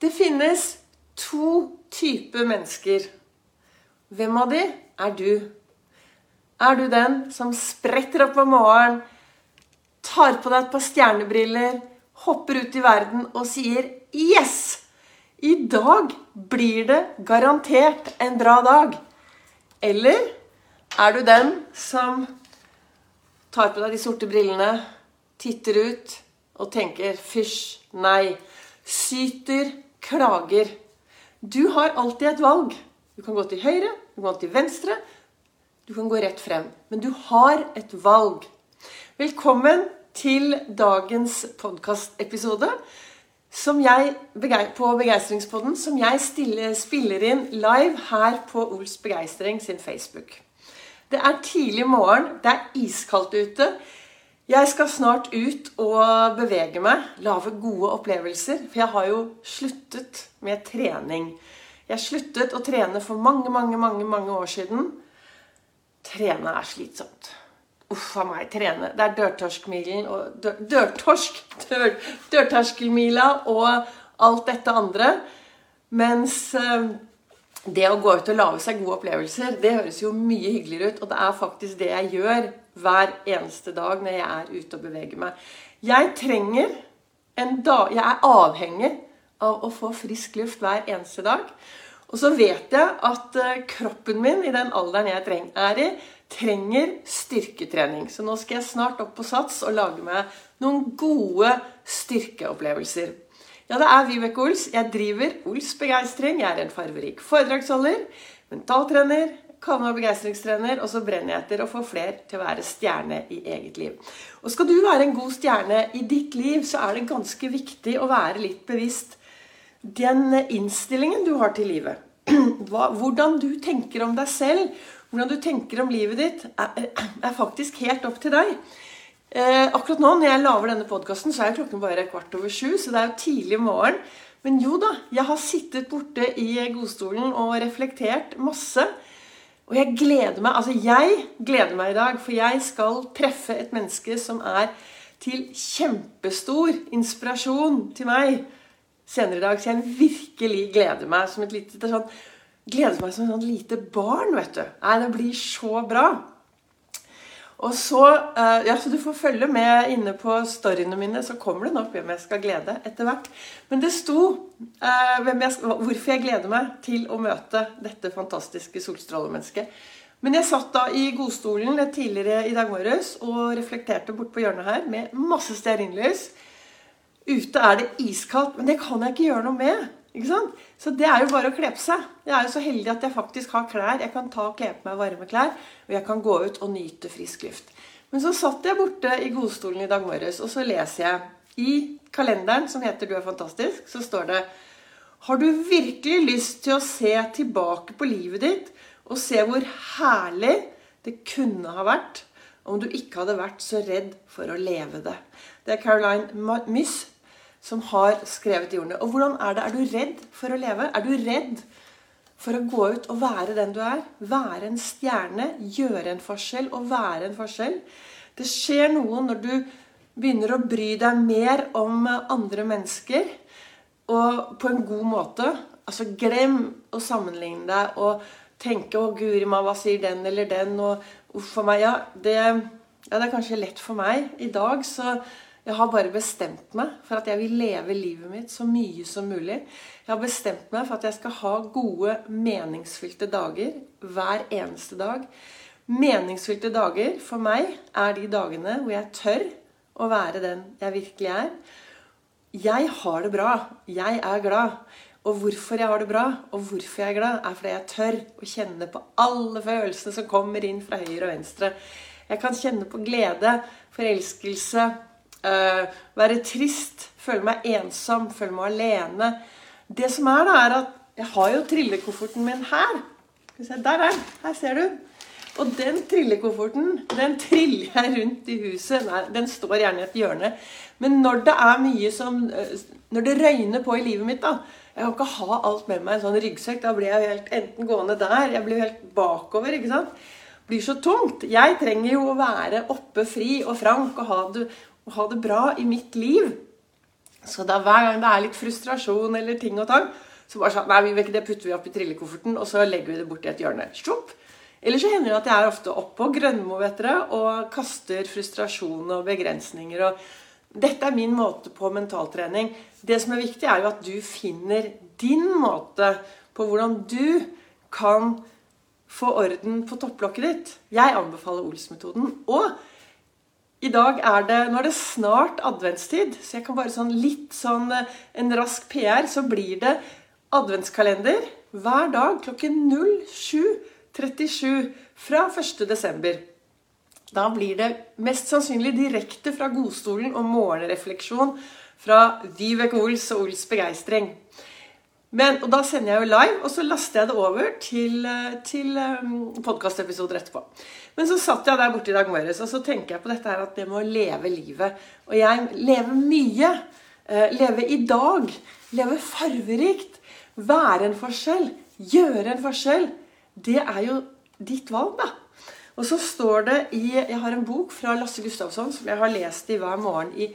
Det finnes to typer mennesker. Hvem av de er du? Er du den som spretter opp om morgenen, tar på deg et par stjernebriller, hopper ut i verden og sier 'Yes! I dag blir det garantert en bra dag'? Eller er du den som tar på deg de sorte brillene, titter ut og tenker 'fysj, nei', syter, klager? Du har alltid et valg. Du kan gå til høyre, du kan gå til venstre, du kan gå rett frem. Men du har et valg. Velkommen til dagens podkastepisode på Begeistringspodden, som jeg stiller, spiller inn live her på Ols Begeistring sin Facebook. Det er tidlig morgen, det er iskaldt ute. Jeg skal snart ut og bevege meg, lage gode opplevelser. For jeg har jo sluttet med trening. Jeg sluttet å trene for mange, mange, mange, mange år siden. Trene er slitsomt. Uff a meg, trene. Det er dørtorskmilen og dør, Dørtorsk! Dør, dørterskelmila og alt dette andre. Mens eh, det å gå ut og lage seg gode opplevelser, det høres jo mye hyggeligere ut. Og det er faktisk det jeg gjør hver eneste dag når jeg er ute og beveger meg. Jeg trenger en dag Jeg er avhengig av å få frisk luft hver eneste dag. Og så vet jeg at eh, kroppen min i den alderen jeg er i, trenger styrketrening. Så nå skal jeg snart opp på Sats og lage meg noen gode styrkeopplevelser. Ja, det er Vibeke Ols. Jeg driver Ols Begeistring. Jeg er en farverik foredragsholder, mentaltrener, kalle begeistringstrener, og så brenner jeg etter å få flere til å være stjerne i eget liv. Og skal du være en god stjerne i ditt liv, så er det ganske viktig å være litt bevisst den innstillingen du har til livet. Hvordan du tenker om deg selv, hvordan du tenker om livet ditt, er faktisk helt opp til deg. Eh, akkurat nå når jeg lager denne podkasten, så er klokken bare kvart over sju, så det er jo tidlig morgen. Men jo da, jeg har sittet borte i godstolen og reflektert masse. Og jeg gleder meg altså jeg gleder meg i dag, for jeg skal treffe et menneske som er til kjempestor inspirasjon til meg senere i dag. Så jeg virkelig gleder meg som et lite sånn, gleder meg som et sånn lite barn, vet du. Nei, det blir så bra. Og så, eh, ja, så Du får følge med inne på storyene mine, så kommer det nok hvem jeg skal glede etter hvert. Men det sto uh, jeg, hvorfor jeg gleder meg til å møte dette fantastiske solstrålemennesket. Men jeg satt da i godstolen tidligere i dag morges og reflekterte bort på hjørnet her med masse stearinlys. Ute er det iskaldt, men det kan jeg ikke gjøre noe med. Ikke sant? Så det er jo bare å kle på seg. Jeg er jo så heldig at jeg faktisk har klær. Jeg kan ta og kle på meg varme klær, og jeg kan gå ut og nyte frisk luft. Men så satt jeg borte i godstolen i dag morges, og så leser jeg i kalenderen som heter 'Du er fantastisk', så står det Har du virkelig lyst til å se tilbake på livet ditt og se hvor herlig det kunne ha vært om du ikke hadde vært så redd for å leve det? Det er Caroline Myss som har skrevet i ordene. Og hvordan er det? Er du redd for å leve? Er du redd for å gå ut og være den du er? Være en stjerne, gjøre en forskjell og være en forskjell. Det skjer noe når du begynner å bry deg mer om andre mennesker og på en god måte. Altså, glem å sammenligne deg og tenke 'Å, guri meg, hva sier den eller den?' og 'Uff a meg'. Ja det, ja, det er kanskje lett for meg. I dag så jeg har bare bestemt meg for at jeg vil leve livet mitt så mye som mulig. Jeg har bestemt meg for at jeg skal ha gode, meningsfylte dager hver eneste dag. Meningsfylte dager for meg er de dagene hvor jeg tør å være den jeg virkelig er. Jeg har det bra. Jeg er glad. Og hvorfor jeg har det bra, og hvorfor jeg er glad, er fordi jeg tør å kjenne på alle følelsene som kommer inn fra høyre og venstre. Jeg kan kjenne på glede, forelskelse, Uh, være trist, føle meg ensom, føle meg alene. Det som er, da, er at jeg har jo trillekofferten min her. Der er den. Her ser du. Og den trillekofferten den triller jeg rundt i huset. Nei, den står gjerne i et hjørne. Men når det er mye som eh, Når det røyner på i livet mitt, da Jeg kan ikke ha alt med meg i en sånn ryggsekk. Da blir jeg helt enten gående der, jeg blir helt bakover. ikke sant? blir så tungt. Jeg trenger jo å være oppe fri og frank og ha det, å ha det bra i mitt liv. Så da hver gang det er litt frustrasjon eller ting og tang, så bare sånn Nei, vi ikke det putter vi opp i trillekofferten, og så legger vi det bort i et hjørne. Sjopp! Eller så hender det at jeg er ofte oppå Grønmo vet dere, og kaster frustrasjon og begrensninger. og Dette er min måte på mentaltrening. Det som er viktig, er jo at du finner din måte på hvordan du kan få orden på topplokket ditt. Jeg anbefaler Ols-metoden. Og i dag er det Nå er det snart adventstid, så jeg kan bare sånn litt sånn eh, en rask PR, så blir det adventskalender hver dag klokken 07.37 fra 1.12. Da blir det mest sannsynlig direkte fra godstolen og morgenrefleksjon fra Vibeke Ols og Ols begeistring. Men, og Da sender jeg jo live, og så laster jeg det over til, eh, til um, podkastepisoder etterpå. Men så satt jeg der borte i dag morges og så tenker jeg på dette her at det med å leve livet. Og jeg lever mye. Uh, leve i dag. Leve farverikt. Være en forskjell. Gjøre en forskjell. Det er jo ditt valg, da. Og så står det i Jeg har en bok fra Lasse Gustavsson som jeg har lest i hver morgen i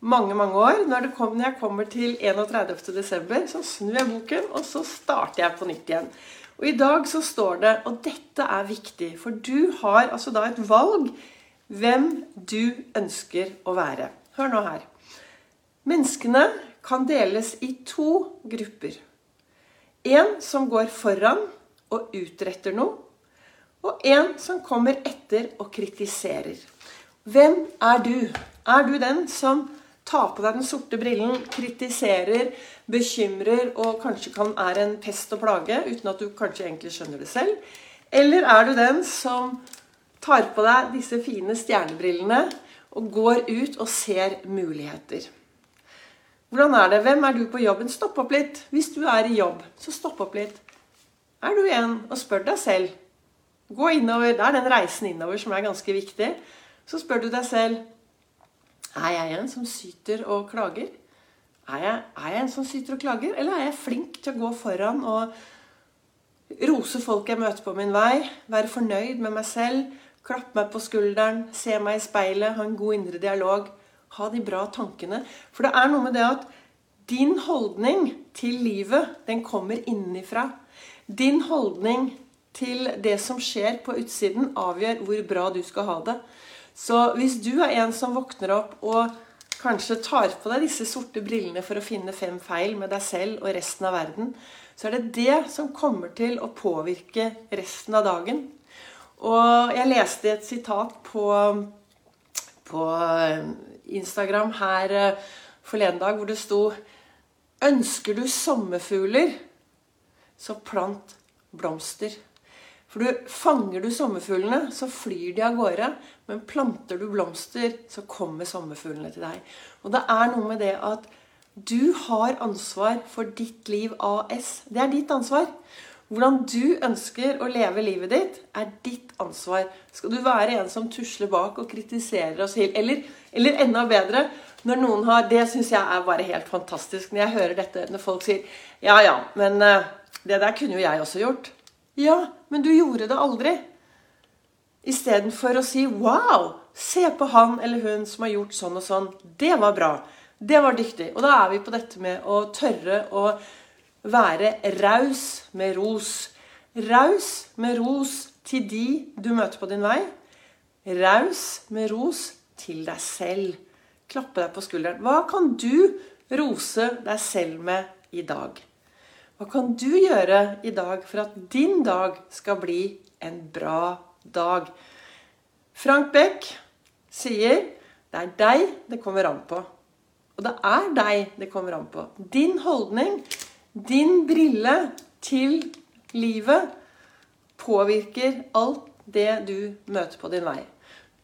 mange mange år. Når, kom, når jeg kommer til 31.12., så snur jeg boken, og så starter jeg på nytt igjen. Og I dag så står det, og dette er viktig, for du har altså da et valg hvem du ønsker å være. Hør nå her. Menneskene kan deles i to grupper. En som går foran og utretter noe, og en som kommer etter og kritiserer. Hvem er du? Er du den som Ta på deg den sorte brillen, kritiserer, bekymrer og kanskje kan, er en pest og plage uten at du kanskje egentlig skjønner det selv? Eller er du den som tar på deg disse fine stjernebrillene og går ut og ser muligheter? Hvordan er det? Hvem er du på jobben? Stopp opp litt. Hvis du er i jobb, så stopp opp litt. Er du en? Og spør deg selv. Gå innover. Det er den reisen innover som er ganske viktig. Så spør du deg selv er jeg en som syter og klager? Er jeg, er jeg en som syter og klager, eller er jeg flink til å gå foran og rose folk jeg møter på min vei, være fornøyd med meg selv, klappe meg på skulderen, se meg i speilet, ha en god indre dialog, ha de bra tankene? For det er noe med det at din holdning til livet, den kommer innenfra. Din holdning til det som skjer på utsiden, avgjør hvor bra du skal ha det. Så hvis du er en som våkner opp og kanskje tar på deg disse sorte brillene for å finne fem feil med deg selv og resten av verden, så er det det som kommer til å påvirke resten av dagen. Og jeg leste et sitat på, på Instagram her eh, forleden dag hvor det sto Ønsker du sommerfugler, så plant blomster. For du, fanger du sommerfuglene, så flyr de av gårde. Men planter du blomster, så kommer sommerfuglene til deg. Og det er noe med det at du har ansvar for ditt liv AS. Det er ditt ansvar. Hvordan du ønsker å leve livet ditt, er ditt ansvar. Skal du være en som tusler bak og kritiserer oss til Eller, eller enda bedre når noen har Det syns jeg er bare helt fantastisk når jeg hører dette, når folk sier Ja, ja, men uh, det der kunne jo jeg også gjort. Ja, men du gjorde det aldri. Istedenfor å si 'wow, se på han eller hun som har gjort sånn og sånn'. Det var bra. Det var dyktig. Og da er vi på dette med å tørre å være raus med ros. Raus med ros til de du møter på din vei. Raus med ros til deg selv. Klappe deg på skulderen. Hva kan du rose deg selv med i dag? Hva kan du gjøre i dag for at din dag skal bli en bra dag? Frank Beck sier det er deg det kommer an på. Og det er deg det kommer an på. Din holdning, din brille til livet, påvirker alt det du møter på din vei.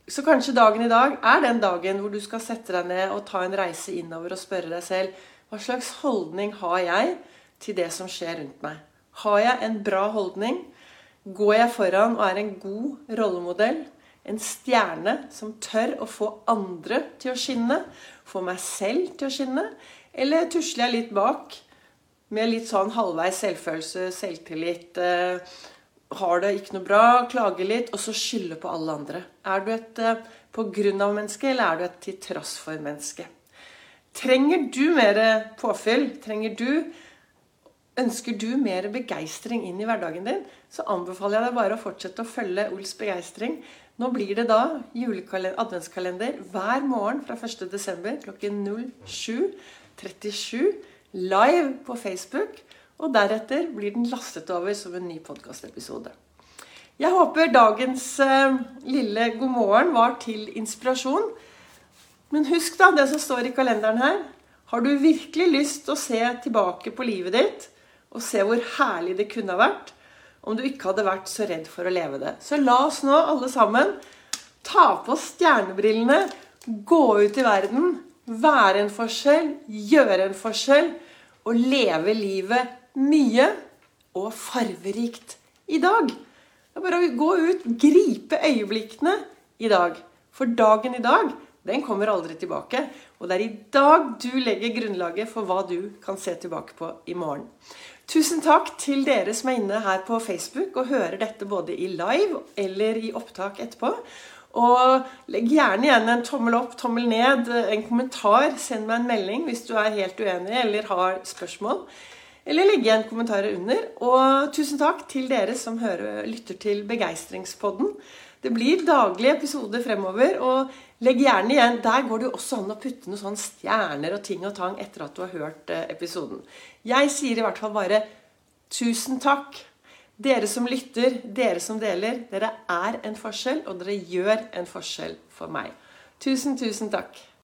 Så kanskje dagen i dag er den dagen hvor du skal sette deg ned og ta en reise innover og spørre deg selv hva slags holdning har jeg til det som skjer rundt meg. Har jeg en bra holdning? Går jeg foran og er en god rollemodell? En stjerne som tør å få andre til å skinne? Få meg selv til å skinne? Eller tusler jeg litt bak med litt sånn halvveis selvfølelse, selvtillit? Eh, har det ikke noe bra, klager litt, og så skylder på alle andre? Er du et eh, på grunn av menneske, eller er du et til tross for menneske? Trenger du mer påfyll? Trenger du Ønsker du mer begeistring inn i hverdagen din, så anbefaler jeg deg bare å fortsette å følge Ols begeistring. Nå blir det da adventskalender hver morgen fra 1.12. klokken 07.37 live på Facebook. Og deretter blir den lastet over som en ny podkastepisode. Jeg håper dagens uh, lille god morgen var til inspirasjon. Men husk da det som står i kalenderen her. Har du virkelig lyst til å se tilbake på livet ditt og se hvor herlig det kunne ha vært om du ikke hadde vært så redd for å leve det? Så la oss nå alle sammen ta på stjernebrillene, gå ut i verden, være en forskjell, gjøre en forskjell og leve livet mye og farverikt i dag. Det er bare å gå ut, gripe øyeblikkene i dag. For dagen i dag, den kommer aldri tilbake. Og det er i dag du legger grunnlaget for hva du kan se tilbake på i morgen. Tusen takk til dere som er inne her på Facebook og hører dette både i live eller i opptak etterpå. Og legg gjerne igjen en tommel opp, tommel ned, en kommentar. Send meg en melding hvis du er helt uenig eller har spørsmål. Eller legge igjen kommentarer under. Og tusen takk til dere som hører, lytter til Begeistringspodden. Det blir daglige episoder fremover. Og legg gjerne igjen Der går det jo også an å putte noen sånne stjerner og ting og tang etter at du har hørt eh, episoden. Jeg sier i hvert fall bare tusen takk. Dere som lytter, dere som deler. Dere er en forskjell, og dere gjør en forskjell for meg. Tusen, tusen takk.